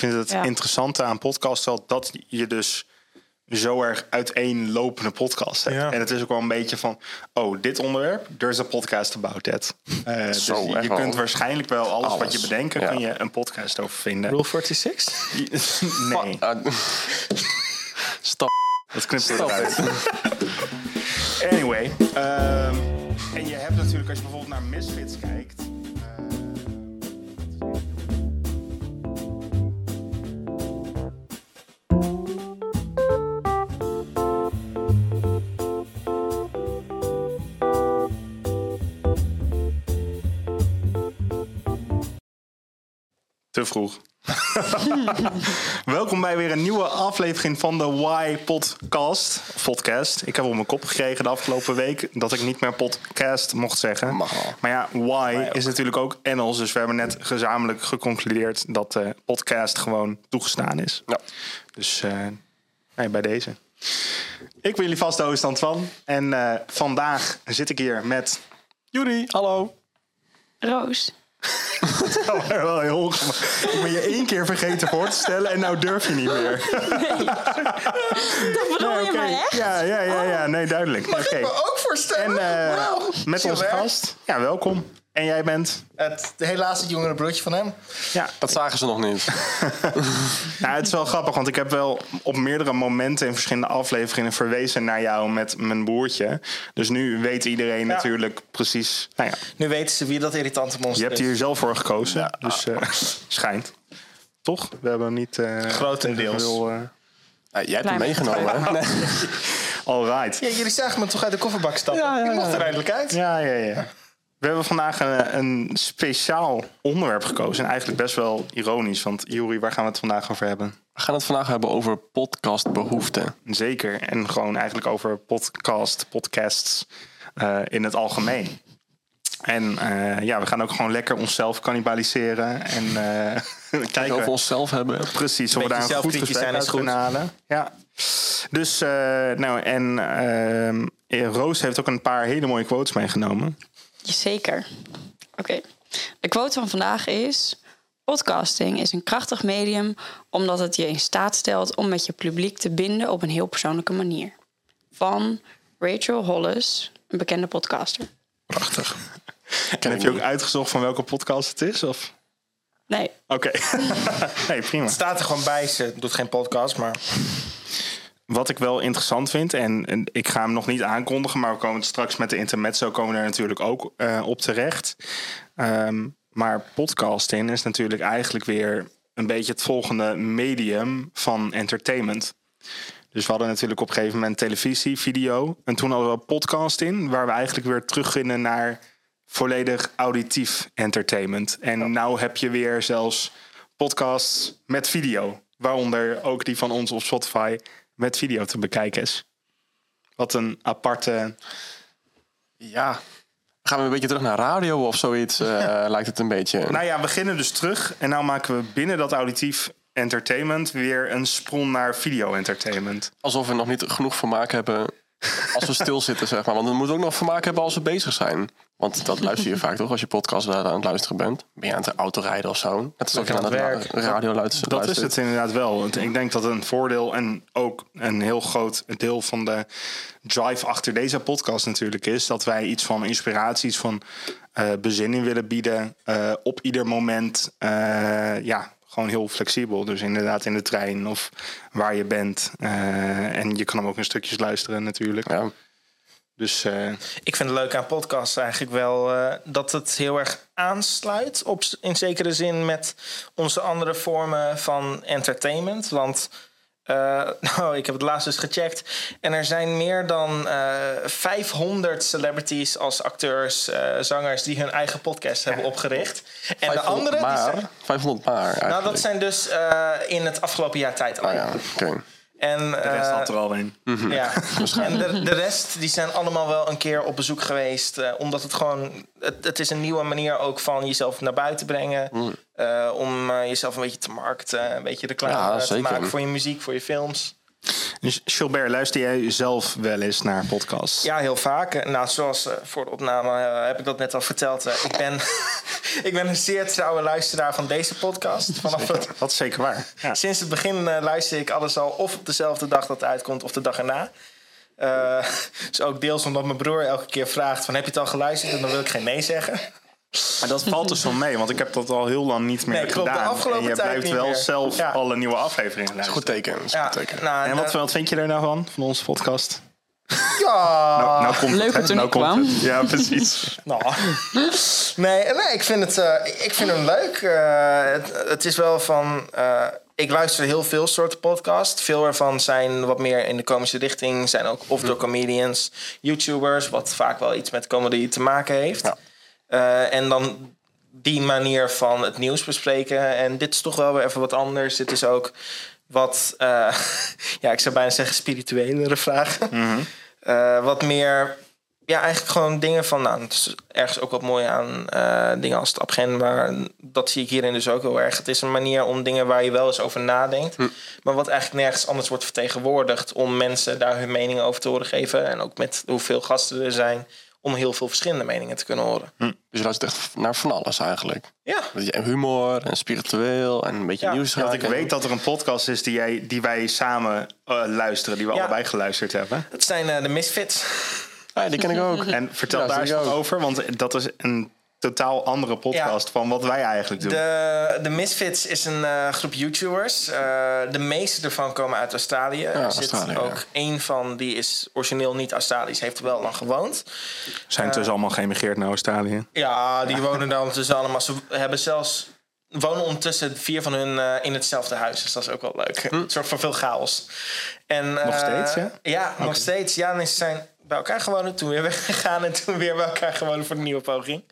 vind het Ja. interessante aan podcasts wel dat je dus zo erg uiteenlopende podcast hebt. Ja. En het is ook wel een beetje van, oh, dit onderwerp, there's a podcast about that. Eh, dus je kunt waarschijnlijk wel alles, wat je bedenken, Ja. kun je een podcast over vinden. Rule 46? nee, Ah, Stop. dat knipt er eruit. Anyway, ehm, en je hebt natuurlijk, als je bijvoorbeeld naar Misfits kijkt... Te vroeg. Welkom bij weer een nieuwe aflevering van de Why Podcast. Podcast. Ik heb op mijn kop gekregen de afgelopen week dat ik niet meer podcast mocht zeggen. Mag wel. Maar ja, Why ook. is natuurlijk ook Engels. Dus we hebben net gezamenlijk geconcludeerd dat de podcast gewoon toegestaan is. Ja. Dus eh, bij deze. Ik ben jullie vaste host Antoine. En eh, vandaag zit ik hier met... Juri, hallo. Roos. Oh, wel heel ongemakkelijk. Ik ben je één keer vergeten voor te stellen en nou durf je niet meer. Dat bedoel Nee, je oké. maar echt? Ja, ja, ja, ja. Nee, duidelijk. Mag Oké. ik me ook En voorstellen? eh, Wauw. met onze gast. Ja, welkom. En jij bent? Het helaas het jongere broertje van hem. Ja, Dat zagen ze nog niet. nou, het is wel grappig, want ik heb wel op meerdere momenten in verschillende afleveringen verwezen naar jou met mijn broertje. Dus nu weet iedereen Ja. natuurlijk precies. Nou ja, Nu weten ze wie dat irritante je monster hebt is. hier zelf voor gekozen. Dus eh, schijnt. Toch? We hebben niet. eh Grotendeels. Veel, eh, Ja, jij hebt hem meegenomen, hè? All right. Ja, jullie zagen me toch uit de kofferbak stappen? Ja, ja, Ik mocht er eindelijk uit. Ja, ja, ja. We hebben vandaag een, een speciaal onderwerp gekozen. En eigenlijk best wel ironisch. Want Juri, waar gaan we het vandaag over hebben? We gaan het vandaag hebben over podcastbehoeften. Zeker. En gewoon eigenlijk over podcast, podcasts eh, in het algemeen. En eh, ja, we gaan ook gewoon lekker onszelf cannibaliseren. En eh kijken Over onszelf hebben. precies of we daar een goed gesprek zijn uit kunnen halen. Ja. Dus, eh, nou, en ehm, eh, Roos heeft ook een paar hele mooie quotes meegenomen. Jazeker. Oké. De quote van vandaag is... Podcasting is een krachtig medium omdat het je in staat stelt om met je publiek te binden op een heel persoonlijke manier. Van Rachel Hollis, een bekende podcaster. Prachtig. En heb je ook uitgezocht van welke podcast het is? Of? Nee, Oké. nee, prima. Het staat er gewoon bij. Ze doet geen podcast, maar... Wat ik wel interessant vind, en, en ik ga hem nog niet aankondigen, maar we komen straks met de intermezzo komen we er natuurlijk ook eh, op terecht. Ehm, maar podcasting is natuurlijk eigenlijk weer een beetje het volgende medium van entertainment. Dus we hadden natuurlijk op een gegeven moment televisie, video. En toen hadden we podcasting, waar we eigenlijk weer terugvinden naar volledig auditief entertainment. En nou heb je weer zelfs podcasts met video. Waaronder ook die van ons op Spotify met video te bekijken is. Wat een aparte. Ja. Gaan we een beetje terug naar radio of zoiets, eh, lijkt het een beetje. Nou ja, we beginnen dus terug. En nou maken we binnen dat auditief entertainment weer een sprong naar video entertainment. Alsof we nog niet genoeg vermaak hebben als we stilzitten, zeg maar. Want we moeten ook nog vermaak hebben als we bezig zijn. Want dat luister je vaak toch, als je podcast aan het luisteren bent. Ben je aan het autorijden of zo? Het is ook aan het het werk. radio luisteren. Dat is het inderdaad wel. Ik denk dat een voordeel en ook een heel groot deel van de drive achter deze podcast natuurlijk is dat wij iets van inspiratie, iets van eh, bezinning willen bieden eh, op ieder moment. Eh, ja, gewoon heel flexibel. Dus inderdaad in de trein of waar je bent. Eh, en je kan hem ook in stukjes luisteren natuurlijk. Ja. Dus eh, Ik vind het leuk aan podcasts eigenlijk wel eh, dat het heel erg aansluit. Op, in zekere zin met onze andere vormen van entertainment. Want eh, nou, ik heb het laatst eens gecheckt. En er zijn meer dan eh 500 celebrities als acteurs, eh, zangers... die hun eigen podcast hebben opgericht. En de 500 andere... Maar, zijn, 500 maar eigenlijk. nou, dat zijn dus in het afgelopen jaar tijd Ah alleen. ja, oké. En, de rest eh, had er al een. ja, en de, de rest die zijn allemaal wel een keer op bezoek geweest. eh, omdat het gewoon. Het, het is een nieuwe manier ook van jezelf naar buiten brengen. eh, om eh, jezelf een beetje te markten. Een beetje reclame Ja, eh, te maken voor je muziek, voor je films. Dus Gilbert, luister jij zelf wel eens naar podcasts? Ja, heel vaak. Nou, zoals eh, voor de opname eh, heb ik dat net al verteld. Eh, ik ben ik ben een zeer trouwe luisteraar van deze podcast. Vanaf het, Dat is zeker waar. Ja. sinds het begin luister ik alles al of op dezelfde dag dat het uitkomt of de dag erna. Dus ook deels omdat mijn broer elke keer vraagt van heb je het al geluisterd? En dan wil ik geen nee zeggen. Maar dat valt dus wel mee, want ik heb dat al heel lang niet meer Nee, klopt, de gedaan. afgelopen en je tijd blijft wel meer. zelf Ja. alle nieuwe afleveringen luisteren. Goed teken. Dat is een goed teken. nou, En wat, nou, wat vind je er nou van, van onze podcast? ja. Nou, nou komt leuk het, hè? dat er nou kwam. het. Ja, precies. Nou. Nee, nee ik, vind het, eh, ik vind hem leuk. Eh, het, het is wel van. eh, ik luister heel veel soorten podcasts. Veel ervan zijn wat meer in de komische richting. Zijn ook of door comedians, YouTubers, wat vaak wel iets met comedy te maken heeft. Ja. Eh, en dan die manier van het nieuws bespreken. En dit is toch wel weer even wat anders. Dit is ook wat, eh, ja, ik zou bijna zeggen spirituelere vragen. Eh, wat meer, ja, eigenlijk gewoon dingen van, nou, het is ergens ook wat mooi aan dingen als het abgen, maar dat zie ik hierin dus ook heel erg. Het is een manier om dingen waar je wel eens over nadenkt, maar wat eigenlijk nergens anders wordt vertegenwoordigd om mensen daar hun mening over te horen geven. En ook met hoeveel gasten er zijn, om heel veel verschillende meningen te kunnen horen. Dus je luistert echt naar van alles eigenlijk. Ja. Dat je- Humor en spiritueel en een beetje Ja, nieuws. Want ik weet dat er een podcast is die, jij, die wij samen eh, luisteren, die we Ja. allebei geluisterd hebben. Dat zijn eh, de Misfits. Ah, die ken ik ook. En vertel Ja, daar eens over, want dat is een totaal andere podcast van wat wij eigenlijk doen. De, de Misfits is een eh, groep YouTubers. Eh, de meeste ervan komen uit Australië. er zit Australië, ook ja. één van, die is origineel niet Australisch, heeft er wel lang gewoond. Zijn dus allemaal geëmigreerd naar Australië. Ja, die wonen daar ondertussen allemaal. Ze hebben zelfs wonen ondertussen vier van hun in hetzelfde huis. Dus dat is ook wel leuk. Een soort van veel chaos. En, Nog steeds, ja? Ja, nog steeds. Ja, en ze zijn bij elkaar gewoond, toen weer weggegaan en toen weer bij elkaar gewoond voor een nieuwe poging.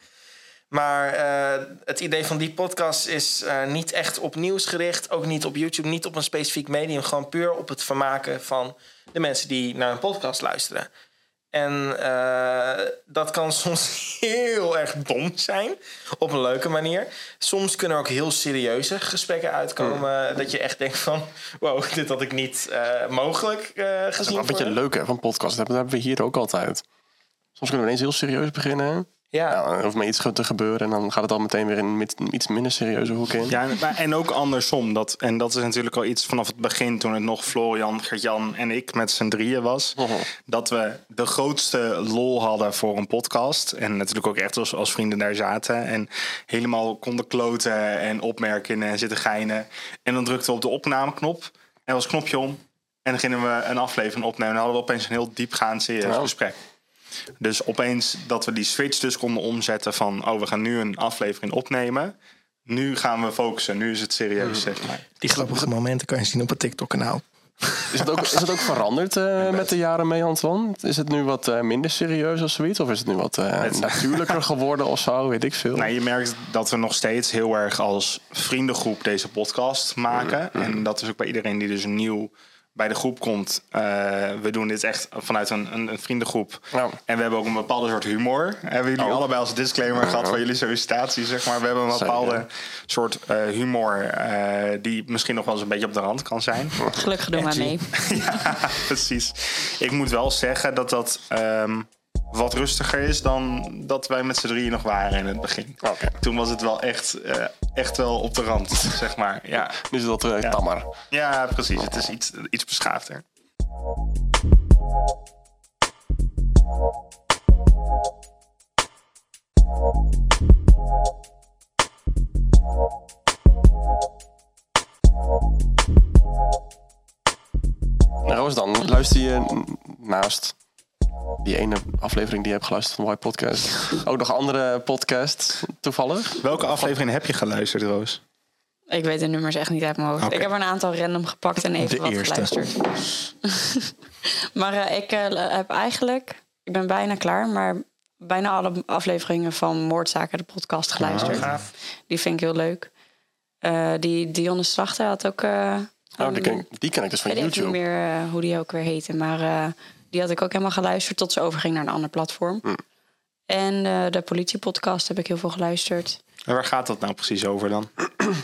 Maar eh, het idee van die podcast is eh, niet echt op nieuws gericht. Ook niet op YouTube, niet op een specifiek medium. Gewoon puur op het vermaken van de mensen die naar een podcast luisteren. En eh, dat kan soms heel erg dom zijn, op een leuke manier. Soms kunnen er ook heel serieuze gesprekken uitkomen. Dat je echt denkt van, wow, dit had ik niet mogelijk eh, Dat is gezien. een beetje leuk hè, van podcast. Dat hebben we hier ook altijd. Soms kunnen we ineens heel serieus beginnen. Ja. Ja, dan hoeft maar iets te gebeuren en dan gaat het al meteen weer in een iets minder serieuze hoek in. Ja, en- ook andersom. Dat, en dat is natuurlijk al iets vanaf het begin, toen het nog Florian, Gert-Jan en ik met z'n drieën was. Mhm. Dat we de grootste lol hadden voor een podcast. En natuurlijk ook echt als, als vrienden daar zaten. En helemaal konden kloten en opmerken en zitten geinen. En dan drukten we op de opnameknop. En was knopje om. En dan gingen we een aflevering opnemen. En dan hadden we opeens een heel diepgaand serieus Ja. gesprek. Dus opeens dat we die switch dus konden omzetten van... oh, we gaan nu een aflevering opnemen. Nu gaan we focussen. Nu is het serieus, zeg maar. Die grappige momenten kan je zien op het TikTok-kanaal. Is, het ook, is het ook veranderd eh, met de jaren mee, Antoine? Is het nu wat eh, minder serieus of zoiets? Of is het nu wat eh, Het- natuurlijker geworden of zo? Weet ik veel. Nou, je merkt dat we nog steeds heel erg als vriendengroep deze podcast maken. En dat is ook bij iedereen die dus nieuw bij de groep komt. Eh, we doen dit echt vanuit een, een, een vriendengroep. Ja. En we hebben ook een bepaalde soort humor. Hebben jullie Oh. allebei als disclaimer gehad van jullie sollicitatie, zeg maar. We hebben een bepaalde soort eh, humor eh, die misschien nog wel eens een beetje op de rand kan zijn. Gelukkig doen wij mee. ja, precies. Ik moet wel zeggen dat dat ehm, wat rustiger is dan dat wij met z'n drieën nog waren in het begin. Toen was het wel echt, eh, echt wel op de rand, zeg maar. Ja, Nu is dat eh Ja. tammer. ja precies. Het is iets, iets beschaafder. Nou, Roos, dan luister je naast die ene aflevering die je hebt geluisterd van de White Podcast ook nog andere podcasts toevallig? Welke aflevering heb je geluisterd, Roos? Ik weet de nummers echt niet uit mijn hoofd. Ik heb er een aantal random gepakt en even De wat eerste. geluisterd. maar eh, ik eh, heb eigenlijk... Ik ben bijna klaar, maar bijna alle afleveringen van Moordzaken, de podcast, geluisterd. Gaaf. Die vind ik heel leuk. Eh, die Dionne Slachter had ook... eh, Oh, die, ken, ik- die ken ik dus van ik weet niet YouTube. meer hoe die ook weer heette. Maar eh, die had ik ook helemaal geluisterd tot ze overging naar een ander platform. Hm. En eh, de politiepodcast heb ik heel veel geluisterd. En waar gaat dat nou precies over dan?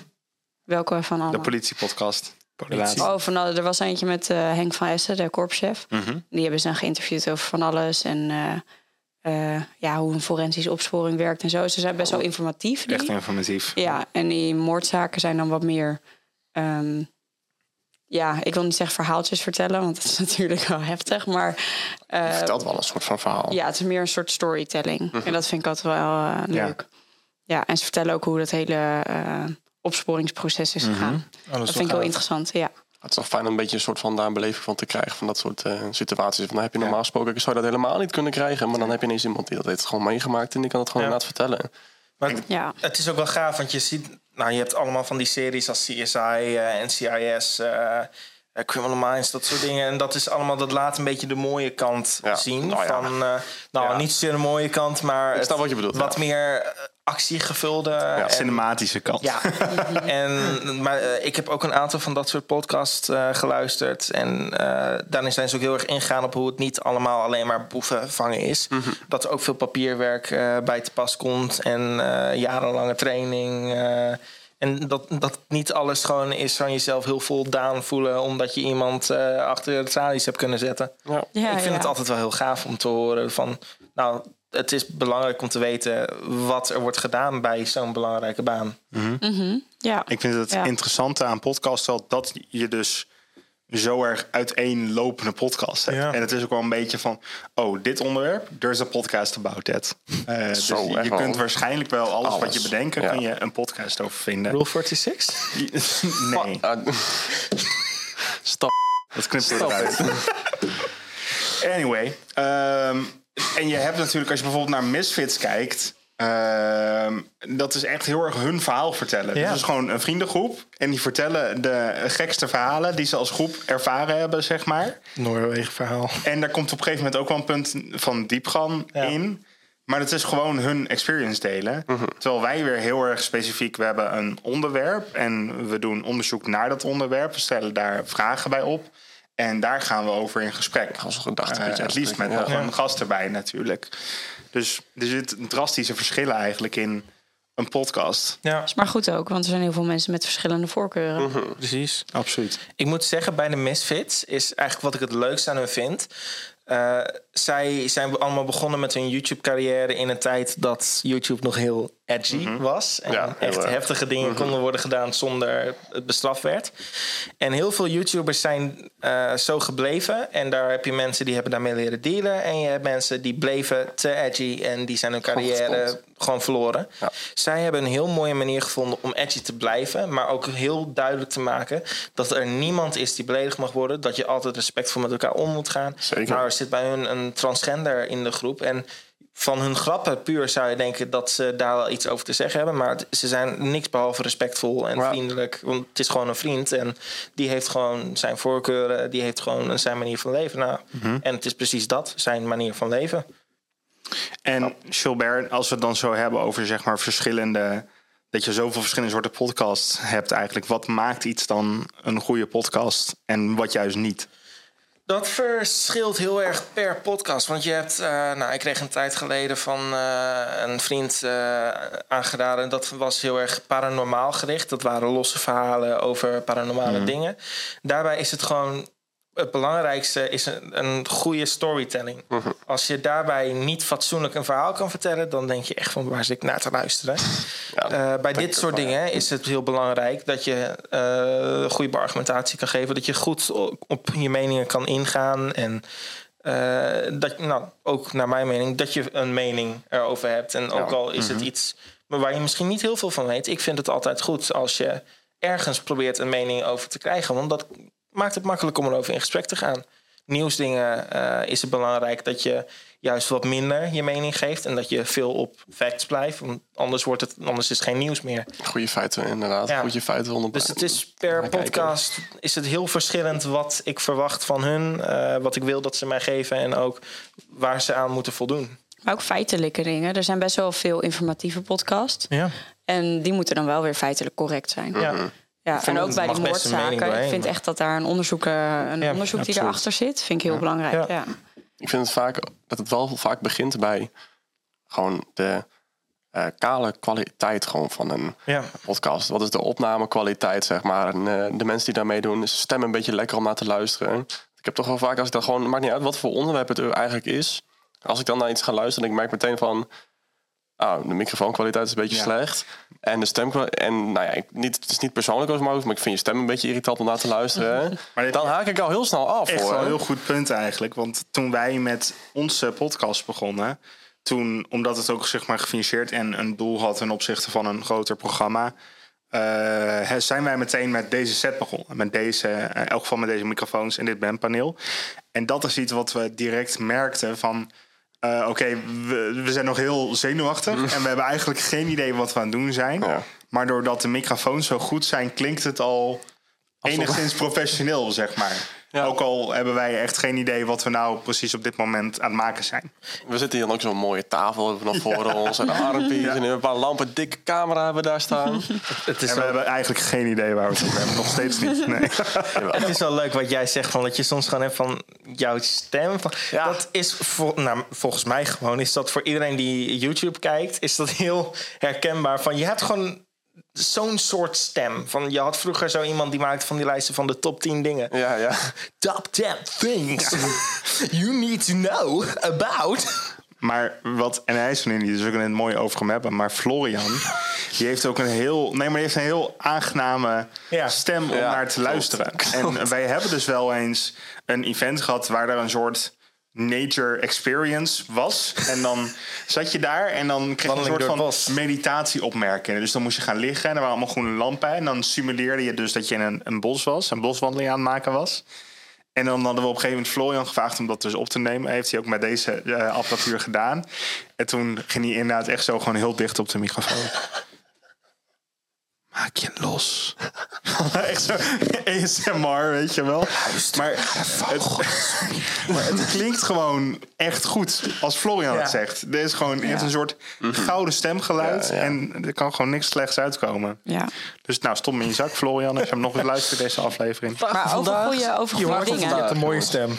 Welke van De allemaal? politiepodcast. Politie. De. Oh, van, alle- er was eentje met eh, Henk van Essen, de korpschef. Mhm. Die hebben ze dan geïnterviewd over van alles. En eh, eh, ja, hoe een forensische opsporing werkt en zo. Ze zijn best wel informatief. die. Echt informatief. Ja, en die moordzaken zijn dan wat meer. ehm, ja, ik wil niet zeggen verhaaltjes vertellen, want dat is natuurlijk wel heftig. Maar eh, Je vertelt wel een soort van verhaal. ja, het is meer een soort storytelling. En dat vind ik altijd wel eh, leuk. Ja. en ze vertellen ook hoe dat hele eh, opsporingsproces is gegaan. Oh, Dat vind ik wel interessant, ja. Het is toch fijn om een beetje een soort van daar een beleving van te krijgen. Van dat soort eh, situaties. Van, dan heb je normaal gesproken, zou je dat helemaal niet kunnen krijgen. Maar dan heb je ineens iemand die dat heeft gewoon meegemaakt. En die kan het gewoon Ja. inderdaad vertellen. Maar Ja, het is ook wel gaaf, want je ziet... Nou, je hebt allemaal van die series als CSI, eh NCIS, eh, eh, Criminal Minds, dat soort dingen. En dat is allemaal, dat laat een beetje de mooie kant Ja. zien. Nou ja. Van, nou, Ja. niet zozeer de mooie kant, maar... Het wat je bedoelt, Wat meer actiegevulde... en- Cinematische kant. Ja, en, maar eh, ik heb ook een aantal van dat soort podcasts eh, geluisterd. En eh, daarin zijn ze ook heel erg ingegaan op hoe het niet allemaal alleen maar boeven vangen is. Dat er ook veel papierwerk eh, bij te pas komt en eh, jarenlange training. eh, en dat, dat niet alles gewoon is van jezelf heel voldaan voelen omdat je iemand eh, achter de tralies hebt kunnen zetten. Ja. ja ik vind ja. het altijd wel heel gaaf om te horen van, nou, het is belangrijk om te weten wat er wordt gedaan bij zo'n belangrijke baan. Ja, Ik vind het Ja. interessante aan podcast wel dat je dus zo erg uiteenlopende podcast hebt. Ja. En het is ook wel een beetje van, oh, dit onderwerp, there's a podcast about that. Eh, dus Zo, je echt wel. kunt waarschijnlijk wel alles, wat je bedenkt, ja. kun je een podcast over vinden. Rule 46? nee, Ah, Stap. dat knipt er Stop eruit. Anyway, ehm, en je hebt natuurlijk, als je bijvoorbeeld naar Misfits kijkt... ehm, dat is echt heel erg hun verhaal vertellen. Ja. Dus het is gewoon een vriendengroep. En die vertellen de gekste verhalen die ze als groep ervaren hebben, zeg maar. Noorwegen verhaal. En daar komt op een gegeven moment ook wel een punt van diepgang Ja. in. Maar het is gewoon hun experience delen. Terwijl wij weer heel erg specifiek... we hebben een onderwerp en we doen onderzoek naar dat onderwerp. We stellen daar vragen bij op. En daar gaan we over in gesprek. Eh, met je het liefst met ja. een gast erbij natuurlijk. Dus er zitten drastische verschillen eigenlijk in een podcast. Ja, is maar goed ook, want er zijn heel veel mensen met verschillende voorkeuren. precies. Absoluut. Ik moet zeggen, bij de Misfits is eigenlijk wat ik het leukste aan hun vind. Eh, zij zijn allemaal begonnen met hun YouTube-carrière in een tijd dat YouTube nog heel edgy was. En Ja, echt erg. heftige dingen konden worden gedaan zonder het bestraft werd. En heel veel YouTubers zijn eh, zo gebleven. En daar heb je mensen die hebben daarmee leren dealen. En je hebt mensen die bleven te edgy en die zijn hun carrière gewoon verloren. Ja. Zij hebben een heel mooie manier gevonden om edgy te blijven. Maar ook heel duidelijk te maken dat er niemand is die beledigd mag worden. Dat je altijd respectvol met elkaar om moet gaan. Zeker. Nou, er zit bij hun een transgender in de groep. En van hun grappen puur zou je denken dat ze daar wel iets over te zeggen hebben. Maar ze zijn niks behalve respectvol en vriendelijk. Want het is gewoon een vriend. En die heeft gewoon zijn voorkeuren. Die heeft gewoon zijn manier van leven. Nou, Mhm. En het is precies dat, zijn manier van leven. En Gilbert, als we het dan zo hebben over zeg maar verschillende. Dat je zoveel verschillende soorten podcasts hebt eigenlijk. Wat maakt iets dan een goede podcast en wat juist niet? Dat verschilt heel erg per podcast. Want je hebt, eh, nou, ik kreeg een tijd geleden van eh, een vriend eh, aangeraden. Dat was heel erg paranormaal gericht. Dat waren losse verhalen over paranormale dingen. Daarbij is het gewoon. Het belangrijkste is een, een goede storytelling. Als je daarbij niet fatsoenlijk een verhaal kan vertellen, dan denk je echt van waar zit ik naar te luisteren. Ja, Eh, bij dit soort dingen is het heel belangrijk dat je eh goede argumentatie kan geven. Dat je goed op je meningen kan ingaan. En eh, dat, nou, ook naar mijn mening, dat je een mening erover hebt. En ook Ja. al is het iets waar je misschien niet heel veel van weet. Ik vind het altijd goed als je ergens probeert een mening over te krijgen. Want dat maakt het makkelijk om erover in gesprek te gaan. Nieuwsdingen eh, is het belangrijk dat je juist wat minder je mening geeft. En dat je veel op facts blijft. Want anders, wordt het, anders is het geen nieuws meer. Goede feiten, inderdaad. Ja. Goede feiten onder. Dus het is per podcast is het heel verschillend wat ik verwacht van hun. eh, wat ik wil dat ze mij geven. En ook waar ze aan moeten voldoen. Maar ook feitelijke dingen. Er zijn best wel veel informatieve podcasts. Ja. En die moeten dan wel weer feitelijk correct zijn. ja. Ja, en ook bij die moordzaken. Ik vind maar- echt dat daar een onderzoek, eh, een Ja, onderzoek die erachter zit, vind ik heel belangrijk. Ja. Ja. Ik vind het vaak dat het wel vaak begint bij gewoon de eh, kale kwaliteit gewoon van een Ja. podcast. Wat is de opnamekwaliteit, zeg maar? En eh, de mensen die daarmee doen, is de stem een beetje lekker om naar te luisteren. Ik heb toch wel vaak, als ik dat gewoon, maakt niet uit wat voor onderwerp het eigenlijk is. Als ik dan naar iets ga luisteren, ik merk meteen van... Oh, de microfoonkwaliteit is een beetje Ja. slecht. En de stem... En nou ja, niet, het is niet persoonlijk als maar ik vind je stem een beetje irritant om naar te luisteren. Maar dan haak ik al heel snel af, Echt hoor. wel een heel goed punt eigenlijk. Want toen wij met onze podcast begonnen... toen, omdat het ook zeg maar gefinancierd en een doel had... ten opzichte van een groter programma... eh, zijn wij meteen met deze set begonnen. Met deze, eh, in elk geval met deze microfoons en dit bandpaneel. En dat is iets wat we direct merkten van... eh, Oké, we, we zijn nog heel zenuwachtig. En we hebben eigenlijk geen idee wat we aan het doen zijn. Ja. Maar doordat de microfoons zo goed zijn, klinkt het al enigszins professioneel, zeg maar. Ja. Ook al hebben wij echt geen idee wat we nou precies op dit moment aan het maken zijn. We zitten hier dan ook zo'n mooie tafel hebben nog voor ons. En armpjes en een paar lampen, dikke camera hebben we daar staan. Het is, En we wel, hebben eigenlijk geen idee waar we het over hebben. Nog steeds niet. Nee. het is wel leuk wat jij zegt, van dat je soms gewoon hebt van jouw stem. Van, Ja. Dat is vol- nou, volgens mij gewoon, is dat voor iedereen die YouTube kijkt, is dat heel herkenbaar. Van je hebt gewoon zo'n soort stem. Van, je had vroeger zo iemand die maakte van die lijsten van de top 10 dingen. Ja, ja. Top 10 things you need to know about. Maar wat, en hij is nu niet, dus we kunnen het mooi over hem hebben. Maar Florian, die heeft ook een heel, nee, maar die heeft een heel aangename Ja. stem om Ja, naar te klopt, luisteren. klopt. En wij hebben dus wel eens een event gehad waar er een soort nature experience was. En dan zat je daar en dan kreeg je een soort van bos. meditatieopmerkingen. Dus dan moest je gaan liggen en er waren allemaal groene lampen. En dan simuleerde je dus dat je in een, een bos was, een boswandeling aan het maken was. En dan hadden we op een gegeven moment Florian gevraagd om dat dus op te nemen. Heeft hij ook met deze eh, apparatuur gedaan. En toen ging hij inderdaad echt zo gewoon heel dicht op de microfoon. Maak je los. echt zo ASMR, weet je wel. Maar het, maar het klinkt gewoon echt goed als Florian Ja. het zegt. Er is gewoon heeft een soort gouden stemgeluid. Ja, ja. En er kan gewoon niks slechts uitkomen. Ja. Dus nou, stop me in je zak, Florian. Als je hem nog eens luistert, deze aflevering. Maar over goede, over Je goede je dingen. hebt een mooie stem.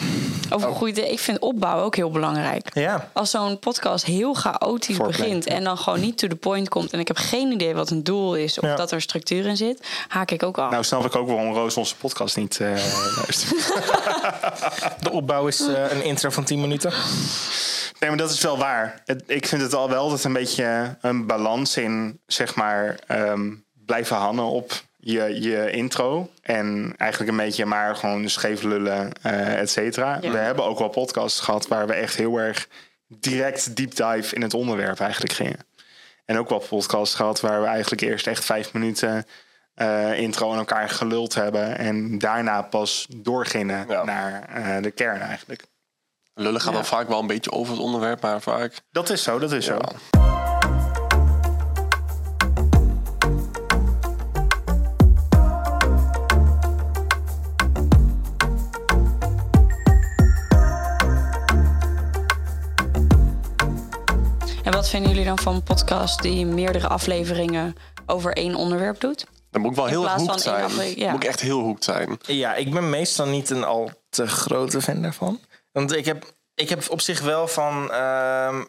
Over goede dingen. Ik vind opbouw ook heel belangrijk. Ja. Als zo'n podcast heel chaotisch begint en dan gewoon niet to the point komt en ik heb geen idee wat een doel is of Ja. dat er structuur in zit, haak ik ook af. Nou snap ik ook waarom Roos onze podcast niet eh luistert. De opbouw is eh, een intro van 10 minuten. Nee, maar dat is wel waar. Het- ik vind het al wel altijd een beetje een balans in, zeg maar, ehm, blijven hangen op je, je intro. En eigenlijk een beetje maar gewoon scheef lullen, eh et cetera. Ja. We hebben ook wel podcasts gehad waar we echt heel erg direct deep dive in het onderwerp eigenlijk gingen. En ook wel podcasts gehad waar we eigenlijk eerst echt vijf minuten eh, intro aan elkaar geluld hebben. En daarna pas doorgingen Ja. naar eh, de kern eigenlijk. Lullen gaat Ja. dan vaak wel een beetje over het onderwerp, maar vaak... Dat is zo, dat is zo. Ja. Vinden jullie dan van een podcast die meerdere afleveringen over één onderwerp doet? Dan moet ik wel heel hoekt zijn. ja. Moet ik echt heel hoekt zijn. Ja, ik ben meestal niet een al te grote fan daarvan. Want ik heb, ik heb op zich wel van. ehm,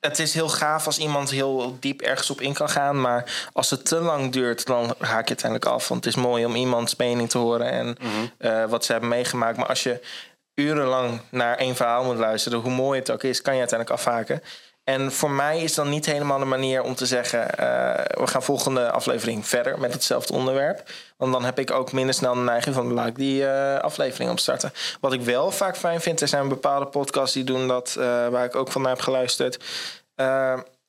het is heel gaaf als iemand heel diep ergens op in kan gaan. Maar als het te lang duurt, dan haak je uiteindelijk af. Want het is mooi om iemands mening te horen en eh, wat ze hebben meegemaakt. Maar als je urenlang naar één verhaal moet luisteren, hoe mooi het ook is, kan je uiteindelijk afhaken. En voor mij is dan niet helemaal de manier om te zeggen: eh, we gaan volgende aflevering verder met hetzelfde onderwerp. Want dan heb ik ook minder snel de neiging van laat ik die eh, aflevering opstarten. Wat ik wel vaak fijn vind, er zijn bepaalde podcasts die doen dat, eh, waar ik ook van naar heb geluisterd.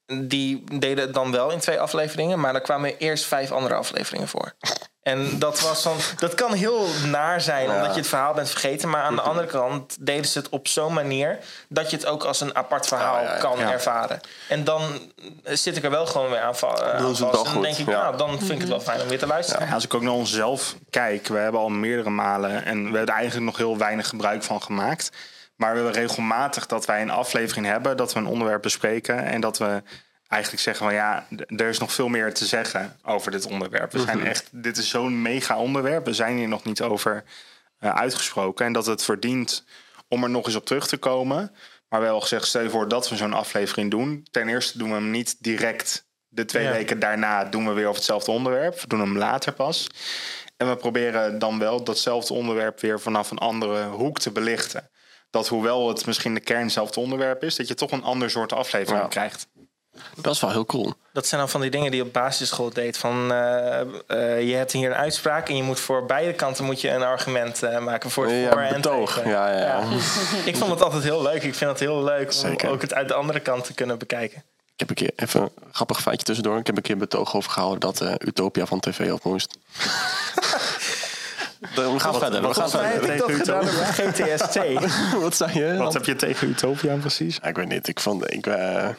Die deden het dan wel in twee afleveringen, maar er kwamen eerst vijf andere afleveringen voor. En dat, was dan, dat kan heel naar zijn, Ja. omdat je het verhaal bent vergeten. Maar aan de andere kant deden ze het op zo'n manier dat je het ook als een apart verhaal Ja, ja, ja. kan Ja. ervaren. En dan zit ik er wel gewoon weer aan, eh, vast. En dan goed, denk ik, ja. nou, dan vind ik het wel fijn om weer te luisteren. Ja, als ik ook naar onszelf kijk, we hebben al meerdere malen en we hebben er eigenlijk nog heel weinig gebruik van gemaakt. Maar we hebben regelmatig dat wij een aflevering hebben, dat we een onderwerp bespreken en dat we eigenlijk zeggen van ja, er is nog veel meer te zeggen over dit onderwerp. We zijn echt, dit is zo'n mega onderwerp, we zijn hier nog niet over eh, uitgesproken en dat het verdient om er nog eens op terug te komen. Maar wel gezegd, stel je voor dat we zo'n aflevering doen. Ten eerste doen we hem niet direct. De twee Ja. weken daarna doen we weer over hetzelfde onderwerp. We doen hem later pas. En we proberen dan wel datzelfde onderwerp weer vanaf een andere hoek te belichten. dat hoewel het misschien de kern hetzelfde onderwerp is, dat je toch een ander soort aflevering Ja. krijgt. Dat is wel heel cool. Dat zijn dan van die dingen die je op basisschool deed. Van, eh, eh, je hebt hier een uitspraak en je moet voor beide kanten moet je een argument eh, maken. Voor het Ja, voor en tegen. Ja, ja, ja. Ik vond het altijd heel leuk. Ik vind het heel leuk om Zeker. ook het uit de andere kant te kunnen bekijken. Ik heb een keer, even een grappig feitje tussendoor. Ik heb een keer een betoog overgehouden dat eh, Utopia van tv af moest. we gaan verder. We gaan heb verder. ik dat Tegen gedaan op GTST. Wat zei je? Wat heb je tegen Utopia precies? Ja, ik weet niet. Ik, vond, ik, eh,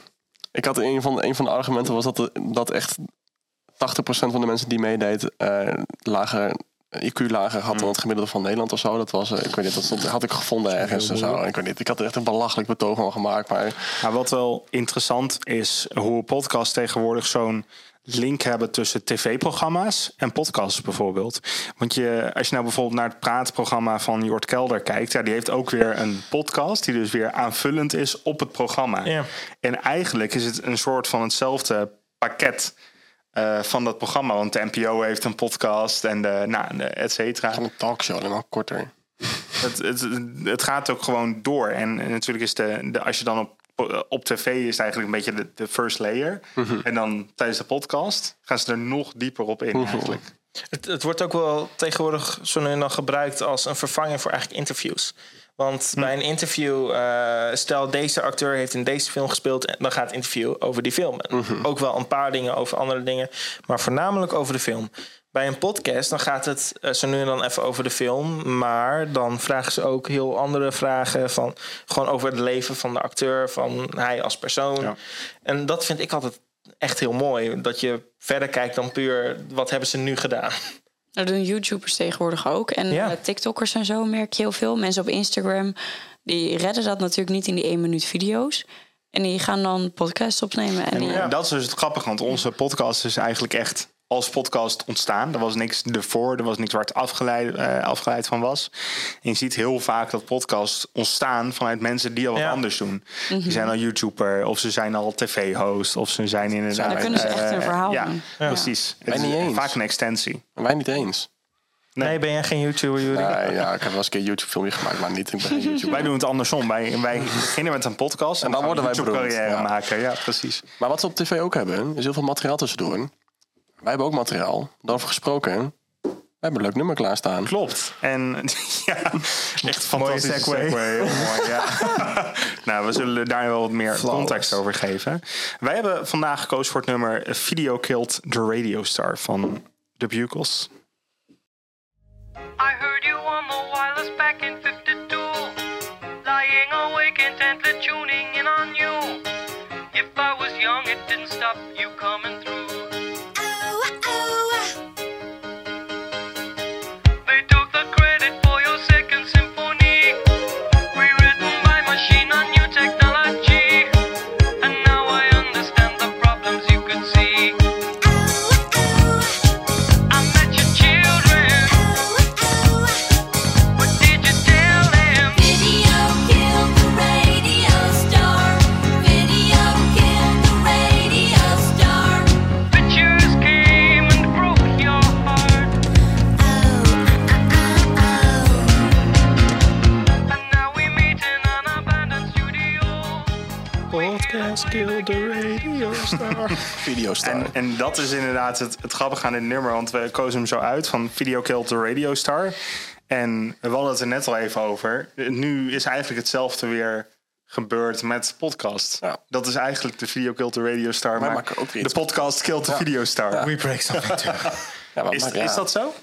ik had een van, een van de argumenten was dat, de- dat echt 80% van de mensen die meedeed eh, lager, IQ lager had dan het gemiddelde van Nederland of zo. Dat was, eh, ik weet niet, dat stond, had ik gevonden ergens of zo. Ik weet niet. Ik had er echt een belachelijk betoog van gemaakt. Maar Maar wat wel interessant is, hoe podcasts tegenwoordig zo'n link hebben tussen tv-programma's en podcasts bijvoorbeeld. Want je, als je nou bijvoorbeeld naar het praatprogramma van Jort Kelder kijkt, ja, die heeft ook weer een podcast die dus weer aanvullend is op het programma. Ja. En eigenlijk is het een soort van hetzelfde pakket. eh, van dat programma, want de NPO heeft een podcast en de, nou, de et cetera. van een talkshow en dan korter. Het, het, het gaat ook gewoon door. En, en natuurlijk is de, de als je dan op, op tv is het eigenlijk een beetje de, de first layer. En dan tijdens de podcast gaan ze er nog dieper op in eigenlijk. Het, het wordt ook wel tegenwoordig zo nu en dan gebruikt als een vervanger voor eigenlijk interviews. Want bij een interview, eh, stel deze acteur heeft in deze film gespeeld, en dan gaat het interview over die film. Ook wel een paar dingen over andere dingen, maar voornamelijk over de film. Bij een podcast, dan gaat het eh, zo nu en dan even over de film. Maar dan vragen ze ook heel andere vragen van gewoon over het leven van de acteur, van hij als persoon. Ja. En dat vind ik altijd echt heel mooi. Dat je verder kijkt dan puur wat hebben ze nu gedaan. Dat doen YouTubers tegenwoordig ook. En Ja. eh, TikTokkers en zo merk je heel veel. Mensen op Instagram, die redden dat natuurlijk niet in die 1 minuut video's. En die gaan dan podcasts opnemen. En die, En dat is dus het grappige, want onze podcast is eigenlijk echt als podcast ontstaan. Er was niks ervoor, er was niks waar het afgeleid, eh, afgeleid van was. En je ziet heel vaak dat podcasts ontstaan vanuit mensen die al wat Ja. anders doen. Die zijn al YouTuber, of ze zijn al tv-host, of ze zijn inderdaad... dan kunnen ze echt eh, een verhaal ja, doen. precies. Het is niet eens. vaak een extensie. Wij niet eens. Nee, ben jij geen YouTuber, Jury? Nee, ja, ik heb wel eens een keer een YouTube filmpje gemaakt, maar niet. Ik ben geen YouTuber. Wij doen het andersom. Wij, wij beginnen met een podcast en, dan worden wij een YouTube-carrière beroemd, ja. maken. Ja, precies. Maar wat ze op tv ook hebben, is heel veel materiaal tussendoor. Wij hebben ook materiaal. Daarover gesproken. We hebben een leuk nummer klaarstaan. Klopt. En ja, echt Mooie fantastische segue. mooi, ja. nou, we zullen daar wel wat meer Flawless. context over geven. Wij hebben vandaag gekozen voor het nummer Video Killed the Radio Star van The Bugles. I heard you on the wireless back in 52. Lying awake intently tuning in on you. If I was young, it didn't stop you Kill the Radio Star. Videostar. En, en dat is inderdaad het, het grappige aan dit nummer. Want we kozen hem zo uit van Video Killed the Radio Star. En we hadden het er net al even over. Nu is eigenlijk hetzelfde weer gebeurd met podcast. Ja. Dat is eigenlijk de Video Killed the Radio Star. Wij maar maken ook weer de podcast Killed the Video Star. We break something too. Is, maar ja, is dat zo?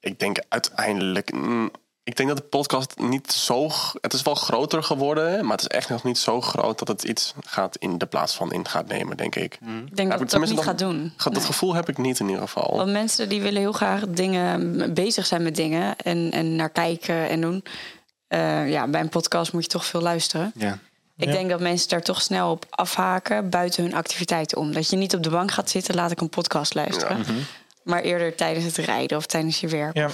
Ik denk uiteindelijk... mm, ik denk dat de podcast niet zo... Het is wel groter geworden, maar het is echt nog niet zo groot... dat het iets gaat in de plaats van in gaat nemen, denk ik. Ik denk Ja, dat het niet dat- gaat doen. Dat Nee. gevoel heb ik niet in ieder geval. Want mensen die willen heel graag dingen bezig zijn met dingen en, en naar kijken en doen. Eh, ja, bij een podcast moet je toch veel luisteren. Ja. Ik Ja. denk dat mensen daar toch snel op afhaken buiten hun activiteiten om. Dat je niet op de bank gaat zitten, laat ik een podcast luisteren. Maar eerder tijdens het rijden of tijdens je werk. Ja.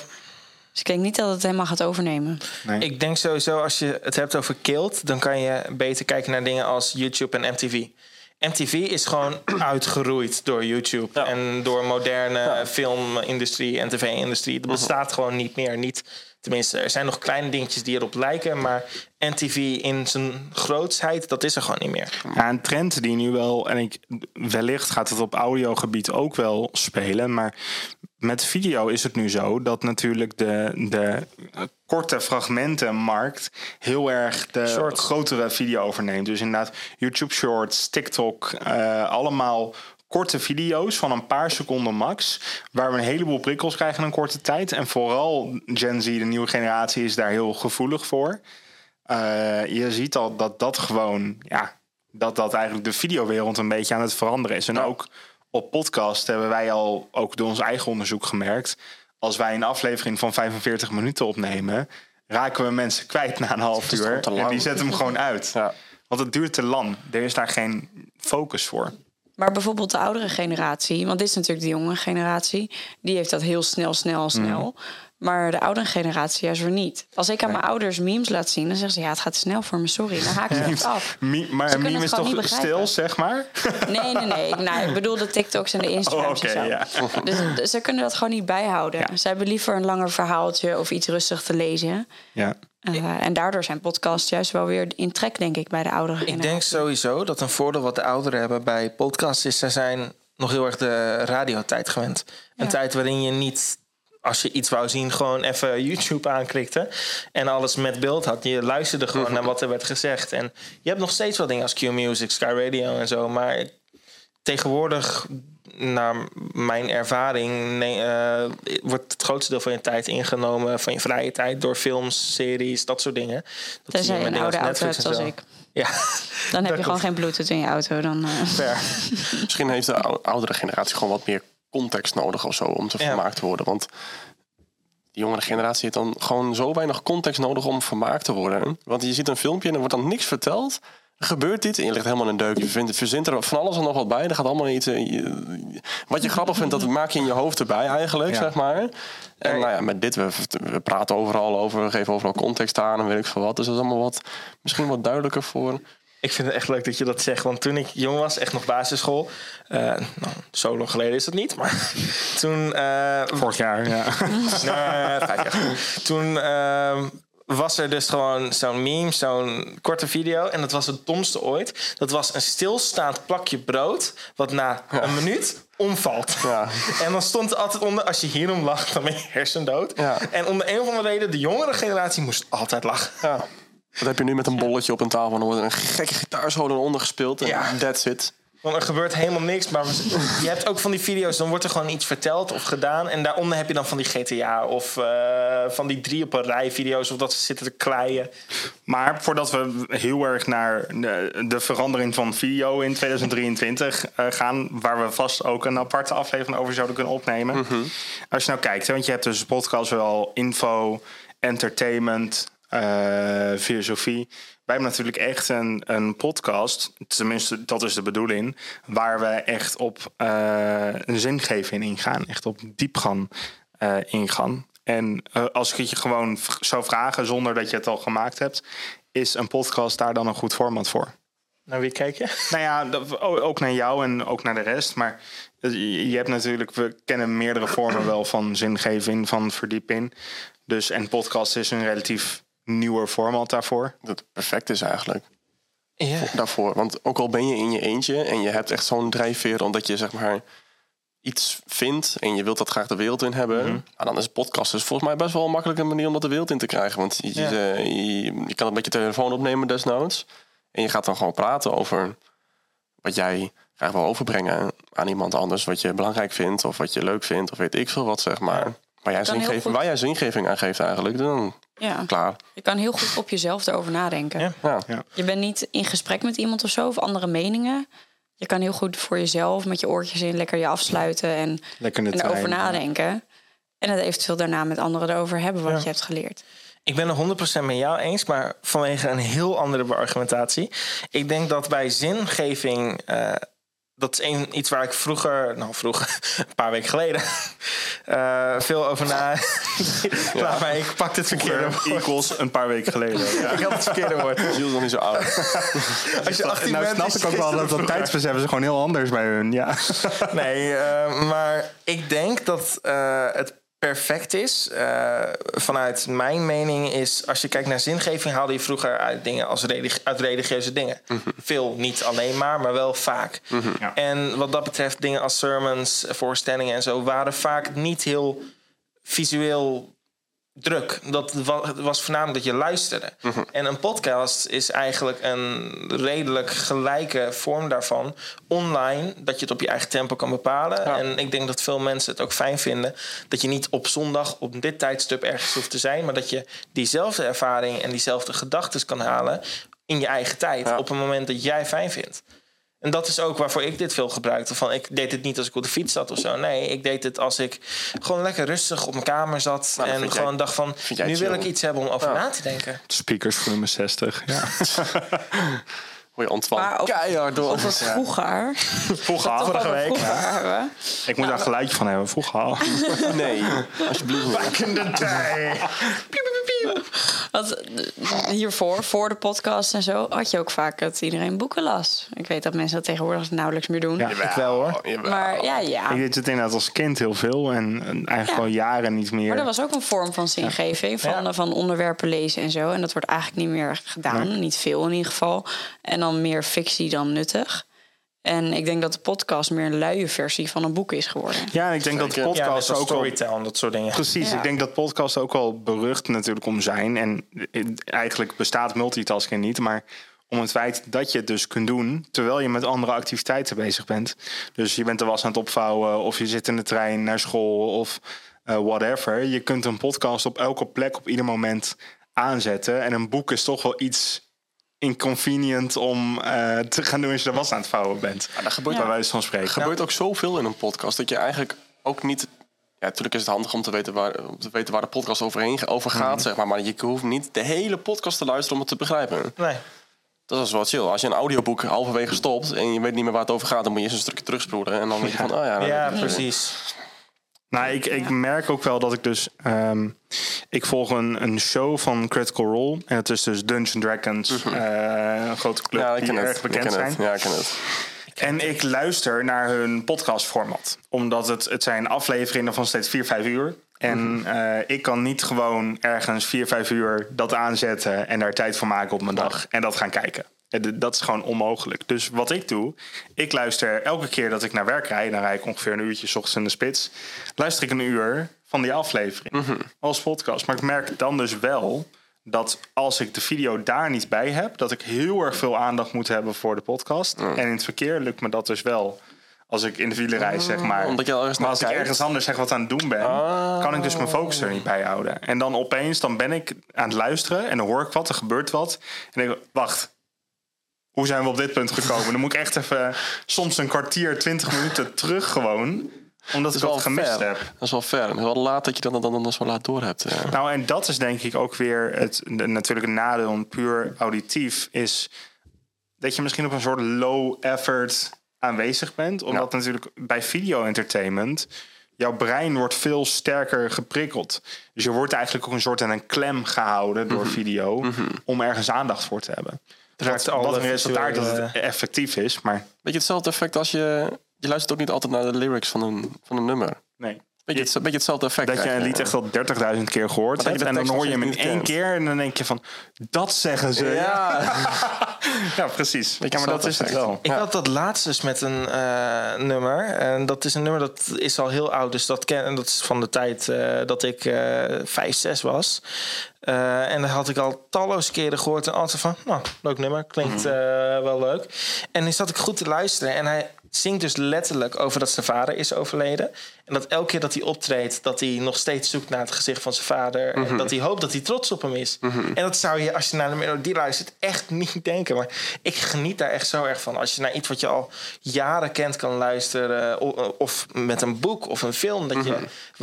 Dus ik denk niet dat het helemaal gaat overnemen. Nee. Ik denk sowieso als je het hebt over killed, dan kan je beter kijken naar dingen als YouTube en MTV. MTV is gewoon uitgeroeid door YouTube en door moderne filmindustrie en tv-industrie. Dat bestaat gewoon niet meer. Niet Tenminste, er zijn nog kleine dingetjes die erop lijken. Maar NTV in zijn grootsheid, dat is er gewoon niet meer. Ja, een trend die nu wel, en ik, wellicht gaat het op audiogebied ook wel spelen, maar met video is het nu zo dat natuurlijk de, de korte fragmentenmarkt heel erg de grotere video overneemt. Dus inderdaad, YouTube Shorts, TikTok, eh, allemaal korte video's van een paar seconden max, waar we een heleboel prikkels krijgen in een korte tijd. En vooral Gen Z, de nieuwe generatie, is daar heel gevoelig voor. Eh, je ziet al dat dat gewoon, ja, dat dat eigenlijk de videowereld een beetje aan het veranderen is. En ook op podcast hebben wij al, ook door ons eigen onderzoek gemerkt, als wij een aflevering van 45 minuten opnemen, raken we mensen kwijt na een half uur. En lang. die zetten hem gewoon uit. Ja. Want het duurt te lang. Er is daar geen focus voor. Maar bijvoorbeeld de oudere generatie, want dit is natuurlijk de jonge generatie, die heeft dat heel snel, snel, snel. Maar de oudere generatie juist weer niet. Als ik aan mijn ouders memes laat zien, dan zeggen ze ja, het gaat te snel voor me, sorry. Dan haak ik het af. Maar Ze een kunnen meme het is gewoon toch niet begrijpen. stil, zeg maar? Nee, nee, nee. Ik, nou, ik bedoel de TikToks en de Instagrams Oh, oké, en zo. ja. Dus, dus ze kunnen dat gewoon niet bijhouden. Ze hebben liever een langer verhaaltje of iets rustig te lezen. Ja. Eh, en daardoor zijn podcasts juist wel weer in trek, denk ik, bij de oudere Ik generatie. denk sowieso dat een voordeel wat de ouderen hebben bij podcasts is... ze zijn nog heel erg de radiotijd gewend. Een Ja. tijd waarin je niet, als je iets wou zien... gewoon even YouTube aanklikte en alles met beeld had. Je luisterde gewoon naar wat er werd gezegd. En je hebt nog steeds wel dingen als Q-Music, Sky Radio en zo... maar tegenwoordig, naar mijn ervaring... Nee, eh, wordt het grootste deel van je tijd ingenomen... van je vrije tijd door films, series, dat soort dingen. Dat zie Tenzij je met een dingen oude als auto Netflix hebt en als zo. ik. Ja, Dan heb je gewoon geen bluetooth in je auto. Dan, fair. Misschien heeft de ou- oudere generatie gewoon wat meer context nodig of zo om te Ja. vermaakt te worden. Want die jongere generatie heeft dan gewoon zo weinig context nodig om vermaakt te worden. Want je ziet een filmpje en er wordt dan niks verteld. Er gebeurt iets en je ligt helemaal in een deuk. Je vindt, verzint er van alles en nog wat bij. Er gaat allemaal iets. eh, je- wat je grappig vindt, dat maak je in je hoofd erbij eigenlijk, Ja. zeg maar. En nou ja, met dit, we, we praten overal over, we geven overal context aan en weet ik veel wat. Dus dat is allemaal wat, misschien wat duidelijker voor. Ik vind het echt leuk dat je dat zegt. Want toen ik jong was, echt nog basisschool. eh, nou, zo lang geleden is dat niet. Maar toen. eh, Vorig jaar, ja. nee, vijf jaar. Toen ehm, was er dus gewoon zo'n meme, zo'n korte video. En dat was het domste ooit. Dat was een stilstaand plakje brood. Wat na een minuut omvalt. Ja. En dan stond er altijd onder, als je hierom lacht, dan ben je hersendood. Ja. En om de een of andere reden, de jongere generatie moest altijd lachen. Ja. Wat heb je nu met een bolletje op een tafel? En dan wordt er een gekke gitaarsolo eronder gespeeld. En Ja. that's it. Want er gebeurt helemaal niks. Maar je hebt ook van die video's, dan wordt er gewoon iets verteld of gedaan. En daaronder heb je dan van die GTA of eh, van die drie op een rij video's. Of dat ze zitten te kleien. Maar voordat we heel erg naar de, de verandering van video in 2023 eh, gaan, waar we vast ook een aparte aflevering over zouden kunnen opnemen. Als je nou kijkt, hè, want je hebt dus podcast wel info, entertainment, eh, filosofie. Wij hebben natuurlijk echt een, een podcast, tenminste dat is de bedoeling, waar we echt op eh, een zingeving ingaan, echt op diepgang eh, ingaan. En als ik het je gewoon zou vragen zonder dat je het al gemaakt hebt, is een podcast daar dan een goed format voor? Naar wie kijk je? Nou ja, ook naar jou en ook naar de rest. Maar je je hebt natuurlijk, we kennen meerdere vormen wel van zingeving, van verdieping. Dus en podcast is een relatief nieuwer format daarvoor. Dat het perfect is eigenlijk. Ja. daarvoor. Want ook al ben je in je eentje en je hebt echt zo'n drijfveer omdat je zeg maar iets vindt en je wilt dat graag de wereld in hebben, nou, dan is podcast dus volgens mij best wel een makkelijke manier om dat de wereld in te krijgen. Want je, Ja. je, je- je kan het met je telefoon opnemen desnoods en je gaat dan gewoon praten over wat jij graag wil overbrengen aan iemand anders, wat je belangrijk vindt of wat je leuk vindt of weet ik veel wat zeg maar. Waar jij, zingeving, waar jij zingeving aan geeft eigenlijk, dan ja. klaar. Je kan heel goed op jezelf erover nadenken. Ja. Ja. Je bent niet in gesprek met iemand of zo, of andere meningen. Je kan heel goed voor jezelf met je oortjes in lekker je afsluiten en, en erover nadenken. En het eventueel daarna met anderen erover hebben wat Ja. je hebt geleerd. Ik ben het 100% met jou eens, maar vanwege een heel andere argumentatie. Ik denk dat bij zingeving. eh, dat is een, iets waar ik vroeger, nou vroeger, een paar weken geleden, eh, veel over na. Laat maar, ik pak het verkeerde woord. Equals een paar weken geleden. Ja. Ik had het verkeerde woord. Gilles is nog niet zo oud. Als je 18 nou bent, snap ik ook wel dat dat tijdsbesef is gewoon heel anders bij hun. Ja. Nee, eh, maar ik denk dat eh, het perfect is, eh, vanuit mijn mening, is als je kijkt naar zingeving, haalde je vroeger uit dingen als uit religieuze dingen. Veel, niet alleen maar, maar wel vaak. Ja. En wat dat betreft, dingen als sermons, voorstellingen en zo, waren vaak niet heel visueel druk. Dat was voornamelijk dat je luisterde. En een podcast is eigenlijk een redelijk gelijke vorm daarvan. Online, dat je het op je eigen tempo kan bepalen. En ik denk dat veel mensen het ook fijn vinden... dat je niet op zondag op dit tijdstip ergens hoeft te zijn... maar dat je diezelfde ervaring en diezelfde gedachten kan halen... in je eigen tijd, Ja. op een moment dat jij fijn vindt. En dat is ook waarvoor ik dit veel gebruikte. Van, ik deed het niet als ik op de fiets zat of zo. Nee, ik deed het als ik gewoon lekker rustig op mijn kamer zat. Nou, en gewoon jij- dacht van, nu wil ik iets hebben om over Ja. na te denken. Speakers volume 60. Ja. Hoor je keihard door. Over vroeger. Vroeger Vorige week. vroeger Ja. hebben. Ik moet daar een geluidje van hebben. Vroeger al. Nee, alsjeblieft. Back in the day. Want eh, hiervoor, voor de podcast en zo, had je ook vaak dat iedereen boeken las. Ik weet dat mensen dat tegenwoordig nauwelijks meer doen. Ja. Ik wel hoor. Jawel. Maar ja, ja. Ik deed het inderdaad als kind heel veel. En eigenlijk Ja. al jaren niet meer. Maar dat was ook een vorm van zingeving, van, Ja. van onderwerpen lezen en zo. En dat wordt eigenlijk niet meer gedaan, niet veel in ieder geval. En dan meer fictie dan nuttig. En ik denk dat de podcast meer een luie versie van een boek is geworden. Ja, ik denk dat de Zeker. Ja, net podcast als ook al dat soort dingen. Precies, Ja. ik denk dat podcasts ook wel berucht natuurlijk om zijn. En eigenlijk bestaat multitasking niet, maar om het feit dat je het dus kunt doen terwijl je met andere activiteiten bezig bent. Dus je bent de was aan het opvouwen of je zit in de trein naar school of eh, whatever. Je kunt een podcast op elke plek op ieder moment aanzetten. En een boek is toch wel iets inconvenient om eh, te gaan doen als je de was aan het vouwen bent. dat gebeurt, Bij wijze van spreken. er gebeurt ook zoveel in een podcast dat je eigenlijk ook niet. Ja, natuurlijk is het handig om te weten waar, om te weten waar de podcast overheen, over gaat, zeg maar. Maar je hoeft niet de hele podcast te luisteren om het te begrijpen. Nee. Dat is wel chill. Als je een audioboek halverwege stopt en je weet niet meer waar het over gaat, dan moet je eerst een stukje terugspoelen. En dan denk je van, oh ja, dan- Ja, precies. Nou, ik, ik merk ook wel dat ik dus... ehm, ik volg een, een show van Critical Role. En het is dus Dungeons Dragons. eh, een grote club ja, ik die ken erg bekend ken zijn. het. Ja, ik ken het. En ik luister naar hun podcastformat. Omdat het, het zijn afleveringen van steeds 4, 5 uur. En eh, ik kan niet gewoon ergens 4, 5 uur dat aanzetten... en daar tijd voor maken op mijn dag. En dat gaan kijken. Dat is gewoon onmogelijk. Dus wat ik doe, ik luister elke keer dat ik naar werk rijd... dan rijd ik ongeveer een uurtje 's ochtends in de spits... luister ik een uur van die aflevering als podcast. Maar ik merk dan dus wel dat als ik de video daar niet bij heb... dat ik heel erg veel aandacht moet hebben voor de podcast. En in het verkeer lukt me dat dus wel... Als ik in de file rijd, zeg maar. Omdat je al maar als ik ergens anders zeg wat aan het doen ben, kan ik dus mijn focus er niet bij houden. En dan opeens, dan ben ik aan het luisteren en dan hoor ik wat, er gebeurt wat. En denk ik, wacht, hoe zijn we op dit punt gekomen? Dan moet ik echt even soms een kwartier, twintig minuten terug gewoon. Omdat ik Dat gemist fair. heb. Dat is wel fair. En wel laat dat je dat dan, dan, dan zo laat door hebt. Ja. Nou, en dat is denk ik ook weer het de- natuurlijk een nadeel puur auditief is dat je misschien op een soort low effort aanwezig bent, omdat natuurlijk bij video entertainment jouw brein wordt veel sterker geprikkeld. Dus je wordt eigenlijk ook een soort aan een klem gehouden door video om ergens aandacht voor te hebben. Raakt wat een resultaat dat het effectief is, maar Weet je hetzelfde effect als je... Je luistert ook niet altijd naar de lyrics van een, van een nummer. nee. Beetje, het, beetje hetzelfde effect. Dat je een lied echt al 30.000 keer gehoord hebt. En dan hoor je hem in één keer. En dan denk je van, dat zeggen ze. Ja, Ja, precies. Ja, maar dat is het wel. Ik Ja. had dat laatst dus met een eh, nummer. En dat is een nummer dat is al heel oud. Dus dat, ken, en dat is van de tijd eh, dat ik eh vijf, zes was. Eh, en dat had ik al talloze keren gehoord. En altijd van, nou, leuk nummer. Klinkt Mhm. eh, wel leuk. En nu zat ik goed te luisteren. En hij zingt dus letterlijk over dat zijn vader is overleden. En dat elke keer dat hij optreedt, dat hij nog steeds zoekt naar het gezicht van zijn vader. Mhm. En dat hij hoopt dat hij trots op hem is. En dat zou je, als je naar de melodie luistert, echt niet denken. Maar ik geniet daar echt zo erg van. Als je naar iets wat je al jaren kent kan luisteren. o- Of met een boek of een film. Dat je,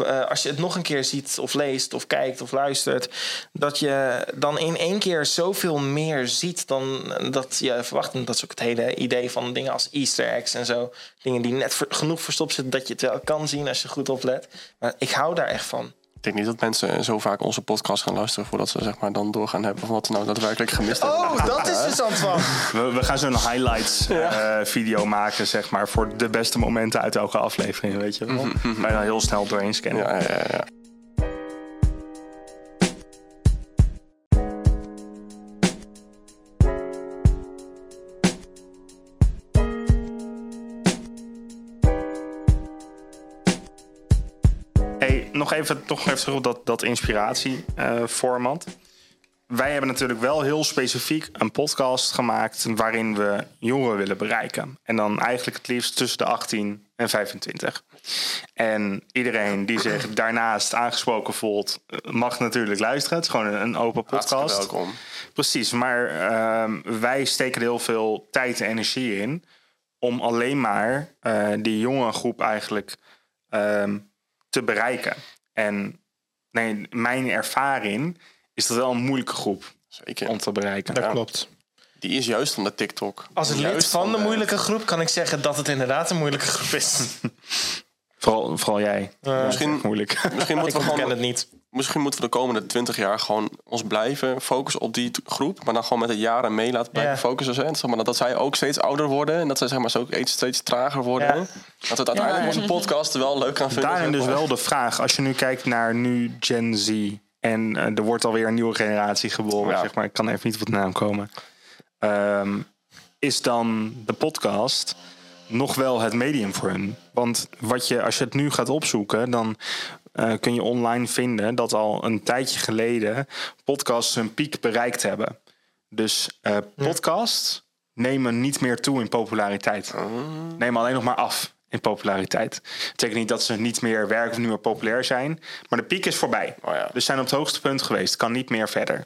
eh, als je het nog een keer ziet of leest of kijkt of luistert. Dat je dan in één keer zoveel meer ziet dan dat je verwacht. En dat is ook het hele idee van dingen als easter eggs en zo. Dingen die net ver- genoeg verstopt zitten dat je het wel kan zien als je goed oplet. Maar ik hou daar echt van. ik denk niet dat mensen zo vaak onze podcast gaan luisteren... voordat ze zeg maar, dan doorgaan hebben van wat ze nou daadwerkelijk gemist hebben. Oh, dat is dus van. We, we gaan zo'n highlights eh, video maken, zeg maar, voor de beste momenten uit elke aflevering, weet je wel. Waar je dan heel snel doorheen scannen. Ja, ja, even, toch even terug op dat, dat inspiratieformat. Wij hebben natuurlijk wel heel specifiek een podcast gemaakt waarin we jongeren willen bereiken. En dan eigenlijk het liefst tussen de 18 en 25. En iedereen die zich daarnaast aangesproken voelt, eh, mag natuurlijk luisteren. Het is gewoon een, open podcast. welkom. Precies, maar ehm, wij steken er heel veel tijd en energie in om alleen maar eh, die jonge groep eigenlijk ehm, te bereiken. En nee, mijn ervaring is dat wel een moeilijke groep Zeker. om te bereiken. Dat klopt. Die is juist van de TikTok. Als lid Juist van de eh, moeilijke groep kan ik zeggen dat het inderdaad een moeilijke groep is. Vooral, vooral jij. Eh, Misschien, Moeilijk. misschien, ik moeten we ken gewoon, het niet. Misschien moeten we de komende 20 jaar gewoon ons blijven focussen op die groep. Maar dan gewoon met de jaren mee laten blijven Ja. focussen. Zeg maar, dat, dat zij ook steeds ouder worden. En dat zij zeg maar, zo ook steeds, steeds trager worden. Ja. Dat we het uiteindelijk onze podcast wel leuk gaan vinden. Daarin dus wel de vraag, als je nu kijkt naar nu Gen Z en eh, er wordt alweer een nieuwe generatie geboren, Ja. zeg maar, ik kan even niet op de naam komen. Ehm, is dan de podcast nog wel het medium voor hun? Want wat je, als je het nu gaat opzoeken, dan eh, kun je online vinden dat al een tijdje geleden podcasts hun piek bereikt hebben. Dus eh podcasts nemen niet meer toe in populariteit. Nemen alleen nog maar af in populariteit. Dat betekent niet dat ze niet meer werken of niet meer populair zijn. Maar de piek is voorbij. Oh ja. Dus ze zijn op het hoogste punt geweest. Kan niet meer verder.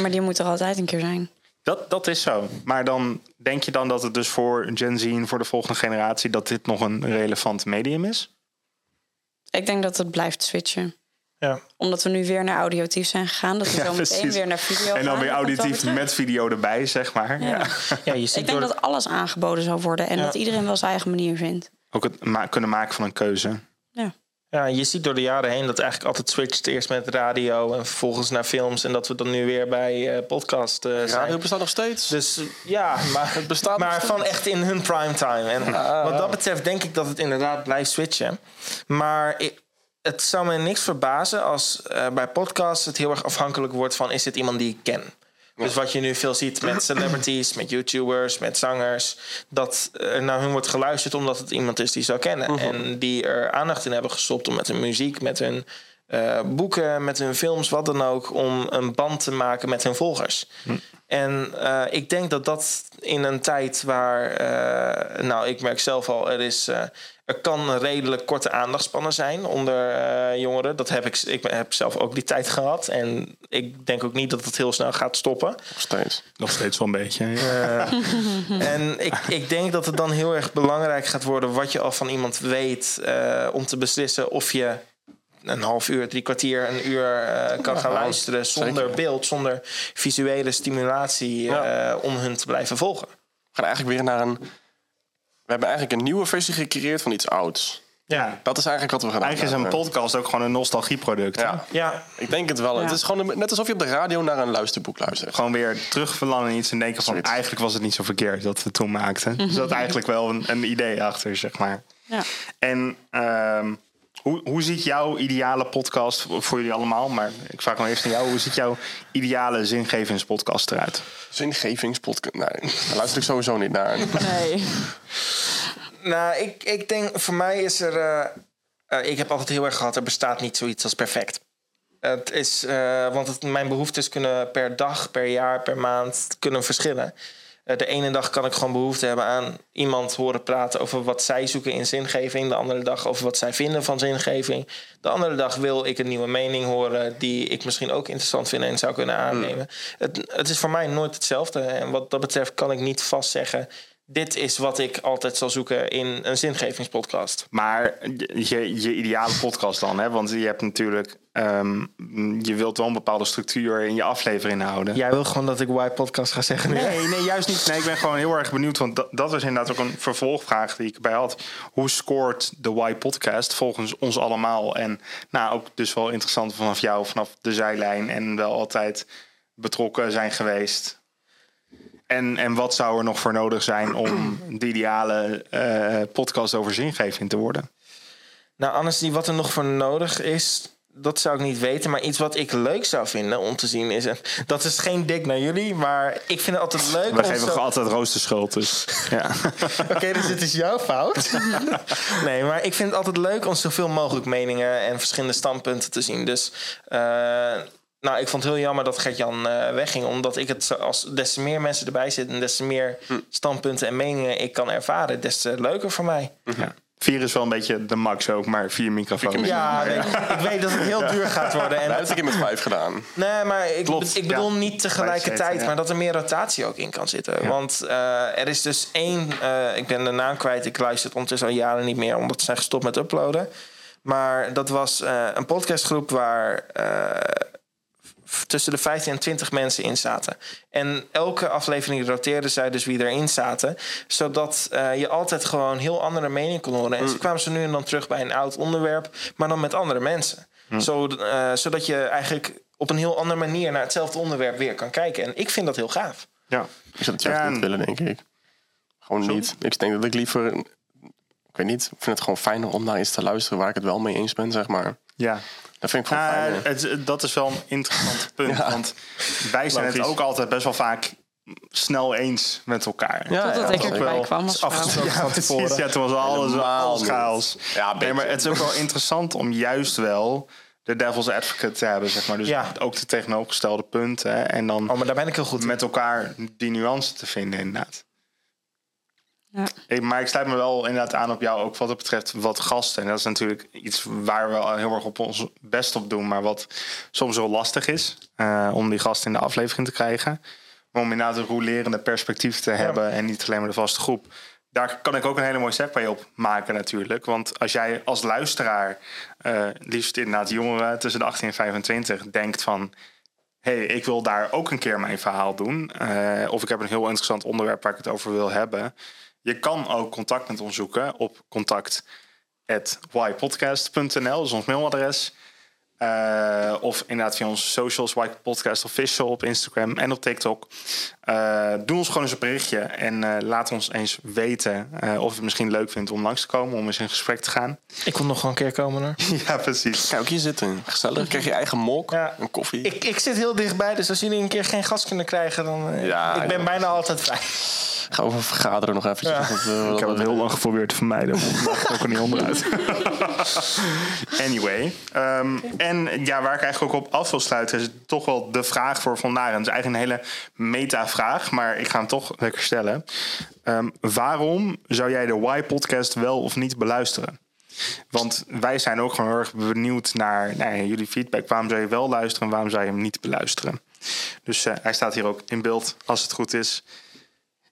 Maar die moet er altijd een keer zijn. Dat, dat is zo. Maar dan denk je dan dat het dus voor Gen Z en voor de volgende generatie... dat dit nog een relevant medium is? Ik denk dat het blijft switchen. Ja. Omdat we nu weer naar audiotief zijn gegaan. Dat we zo meteen weer naar video En dan gaan. weer auditief met video erbij, zeg maar. Ja. Ja, je ziet Ik denk door dat alles aangeboden zal worden. En Ja. dat iedereen wel zijn eigen manier vindt. Ook het ma- kunnen maken van een keuze. Ja. Je ziet door de jaren heen dat eigenlijk altijd switcht. Eerst met radio en vervolgens naar films. En dat we dan nu weer bij eh, podcast eh, zijn. Radio bestaat nog steeds. Dus ja, maar, het bestaat maar van echt in hun primetime. En wat dat betreft denk ik dat het inderdaad blijft switchen. Maar ik- het zou me niks verbazen als eh, bij podcasts het heel erg afhankelijk wordt van... is dit iemand die ik ken? Dus wat je nu veel ziet met celebrities, met YouTubers, met zangers... dat er naar hun wordt geluisterd omdat het iemand is die ze kennen. En die er aandacht in hebben gestopt om met hun muziek, met hun eh, boeken, met hun films, wat dan ook... om een band te maken met hun volgers. En eh, ik denk dat dat in een tijd waar, eh, nou, ik merk zelf al, er is, er kan een redelijk korte aandachtspannen zijn onder jongeren. Dat heb ik, ik heb zelf ook die tijd gehad. En ik denk ook niet dat het heel snel gaat stoppen. Nog steeds. Nog steeds wel een beetje. ja. En ik, ik denk dat het dan heel erg belangrijk gaat worden wat je al van iemand weet eh, om te beslissen of je een half uur, drie kwartier, een uur eh, kan gaan luisteren zonder zeker. beeld, zonder visuele stimulatie Ja. eh, om hun te blijven volgen. We gaan eigenlijk weer naar een... We hebben eigenlijk een nieuwe versie gecreëerd van iets ouds. ja. Dat is eigenlijk wat we gedaan Eigenlijk is een podcast ook gewoon een nostalgieproduct. Ja, Ja, ik denk het wel. Ja. Het is gewoon een- net alsof je op de radio naar een luisterboek luistert. Gewoon weer terugverlangen in iets en denken van... Eigenlijk was het niet zo verkeerd dat we toen maakten. Dus dat eigenlijk wel een, een idee achter, zeg maar. Ja. En ehm, hoe, hoe ziet jouw ideale podcast voor jullie allemaal? Maar ik vraag nog eerst aan jou. Hoe ziet jouw ideale zingevingspodcast eruit? Zingevingspodcast. Nee, daar luister ik sowieso niet naar. Nee. nou, ik, ik denk voor mij is er. eh, eh, ik heb altijd heel erg gehad, er bestaat niet zoiets als perfect. Het is, eh, want het, mijn behoeftes kunnen per dag, per jaar, per maand kunnen verschillen. Eh, de ene dag kan ik gewoon behoefte hebben aan iemand horen praten over wat zij zoeken in zingeving. De andere dag over wat zij vinden van zingeving. De andere dag wil ik een nieuwe mening horen die ik misschien ook interessant vind en zou kunnen aannemen. Het, het is voor mij nooit hetzelfde. En wat dat betreft kan ik niet vastzeggen. Dit is wat ik altijd zal zoeken in een zingevingspodcast. Maar je, je ideale podcast dan, hè? Want je hebt natuurlijk... ehm, je wilt wel een bepaalde structuur in je aflevering houden. Jij wil gewoon dat ik Y-podcast ga zeggen nu? Nee, nee, juist niet. Nee, ik ben gewoon heel erg benieuwd. Want dat, dat was inderdaad ook een vervolgvraag die ik erbij had. Hoe scoort de Y-podcast volgens ons allemaal? En nou, ook dus wel interessant vanaf jou, vanaf de zijlijn. En wel altijd betrokken zijn geweest. En, en wat zou er nog voor nodig zijn om de ideale eh, podcast over zingeving te worden? Nou, Annesie, wat er nog voor nodig is, dat zou ik niet weten. Maar iets wat ik leuk zou vinden om te zien is... En dat is geen dik naar jullie, maar ik vind het altijd leuk We om geven zo- gewoon altijd roosterschuld, dus ja. Oké, dus dit is jouw fout. nee, maar ik vind het altijd leuk om zoveel mogelijk meningen en verschillende standpunten te zien. Dus eh, nou, ik vond het heel jammer dat Gert-Jan eh, wegging. Omdat ik het zo- als des te meer mensen erbij zitten... en des te meer standpunten en meningen ik kan ervaren... des te leuker voor mij. ja. Vier is wel een beetje de max ook, maar vier microfoons. Ja, nee, ik weet dat het heel duur gaat worden. En hebben het een keer met vijf gedaan. Nee, maar ik, Klopt, ik bedoel ja. niet tegelijkertijd, ja. maar dat er meer rotatie ook in kan zitten. Ja. Want eh, er is dus één, eh, ik ben de naam kwijt, ik luister het ondertussen al jaren niet meer, omdat ze zijn gestopt met uploaden. Maar dat was eh, een podcastgroep waar eh, tussen de 15 en 20 mensen in zaten. En elke aflevering roteerden zij dus wie erin zaten. Zodat eh, je altijd gewoon heel andere mening kon horen. En ze kwamen ze nu en dan terug bij een oud onderwerp, maar dan met andere mensen. Zo, eh, zodat je eigenlijk op een heel andere manier naar hetzelfde onderwerp weer kan kijken. En ik vind dat heel gaaf. Ja. Ik zou het zelf Ja, niet willen, denk ik. Gewoon niet. Ik denk dat ik liever... Ik weet niet. Ik vind het gewoon fijner om naar iets te luisteren waar ik het wel mee eens ben, zeg maar. ja. Dat vind ik gewoon Ja, fijner. het, dat is wel een interessant punt. Ja. Want wij zijn het ook altijd best wel vaak snel eens met elkaar. Ja, Totdat ja, ik dat erbij wel. kwam als Precies, tevoren. ja, toen was alles, chaos. Ja, nee, maar het is ook wel interessant om juist wel de devil's advocate te hebben, zeg maar. Dus Ja. ook de tegenovergestelde punten. hè, En dan Oh, maar daar ben ik heel goed in. met elkaar die nuance te vinden, inderdaad. Ja. Ik- maar ik sluit me wel inderdaad aan op jou, ook wat het betreft wat gasten. En dat is natuurlijk iets waar we heel erg op ons best op doen, maar wat soms wel lastig is eh, om die gasten in de aflevering te krijgen. Maar om inderdaad een rolerende perspectief te hebben en niet alleen maar de vaste groep. Daar kan ik ook een hele mooie segue op maken natuurlijk. Want als jij als luisteraar, eh, liefst inderdaad jongeren tussen de 18 en 25, denkt van hey, ik wil daar ook een keer mijn verhaal doen. eh, of ik heb een heel interessant onderwerp waar ik het over wil hebben. Je kan ook contact met ons zoeken op contact.ypodcast.nl. Dat is ons mailadres. Eh, of inderdaad via onze socials, Y Podcast Official op Instagram en op TikTok. Eh, doe ons gewoon eens een berichtje en eh, laat ons eens weten eh, of je het misschien leuk vindt om langs te komen, om eens in gesprek te gaan. Ik wil nog wel een keer komen hoor. ja, precies. Kijk, ook hier zitten. Gezellig. Krijg je eigen mok, Ja. een koffie. Ik, ik zit heel dichtbij, dus als jullie een keer geen gast kunnen krijgen, dan. eh, Ja, ik ben bijna altijd vrij. Ga over vergaderen nog eventjes. Ja. Eh, Ik heb het heel lang geprobeerd te vermijden. maar ik ook er niet onderuit. anyway. ehm, en ja, waar ik eigenlijk ook op af wil sluiten... is toch wel de vraag voor vandaag. En het is eigenlijk een hele meta-vraag. Maar ik ga hem toch lekker stellen. Ehm, waarom zou jij de Y-podcast wel of niet beluisteren? Want wij zijn ook gewoon heel erg benieuwd naar nou jullie feedback. Waarom zou je wel luisteren en waarom zou je hem niet beluisteren? Dus eh, hij staat hier ook in beeld, als het goed is.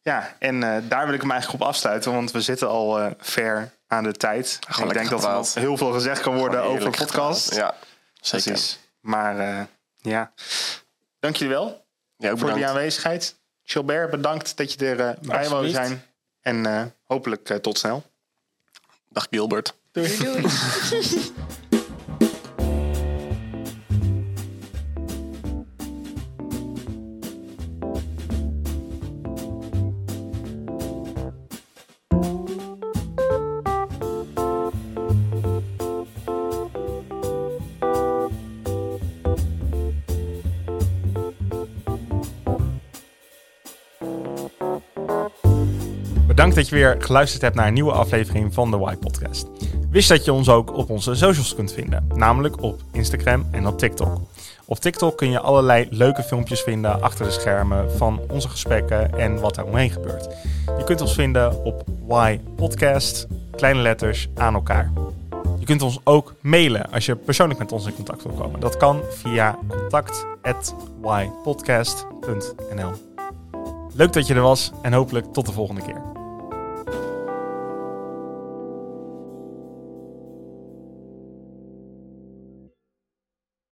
Ja, en eh, daar wil ik hem eigenlijk op afsluiten, want we zitten al eh, ver aan de tijd. ik denk dat er nog heel veel gezegd kan worden over podcast. gepraat. Ja, zeker. Precies. Maar eh, ja, dank jullie wel Ja, voor die aanwezigheid. Gilbert, bedankt dat je er bij wou zijn. En eh, hopelijk tot snel. Dag Gilbert. Doei doei. Dat je weer geluisterd hebt naar een nieuwe aflevering van de Y Podcast. Wist dat je ons ook op onze socials kunt vinden, namelijk op Instagram en op TikTok. Op TikTok kun je allerlei leuke filmpjes vinden achter de schermen van onze gesprekken en wat daar omheen gebeurt. Je kunt ons vinden op Y Podcast, kleine letters aan elkaar. Je kunt ons ook mailen als je persoonlijk met ons in contact wil komen. Dat kan via contact@ypodcast.nl. Leuk dat je er was en hopelijk tot de volgende keer.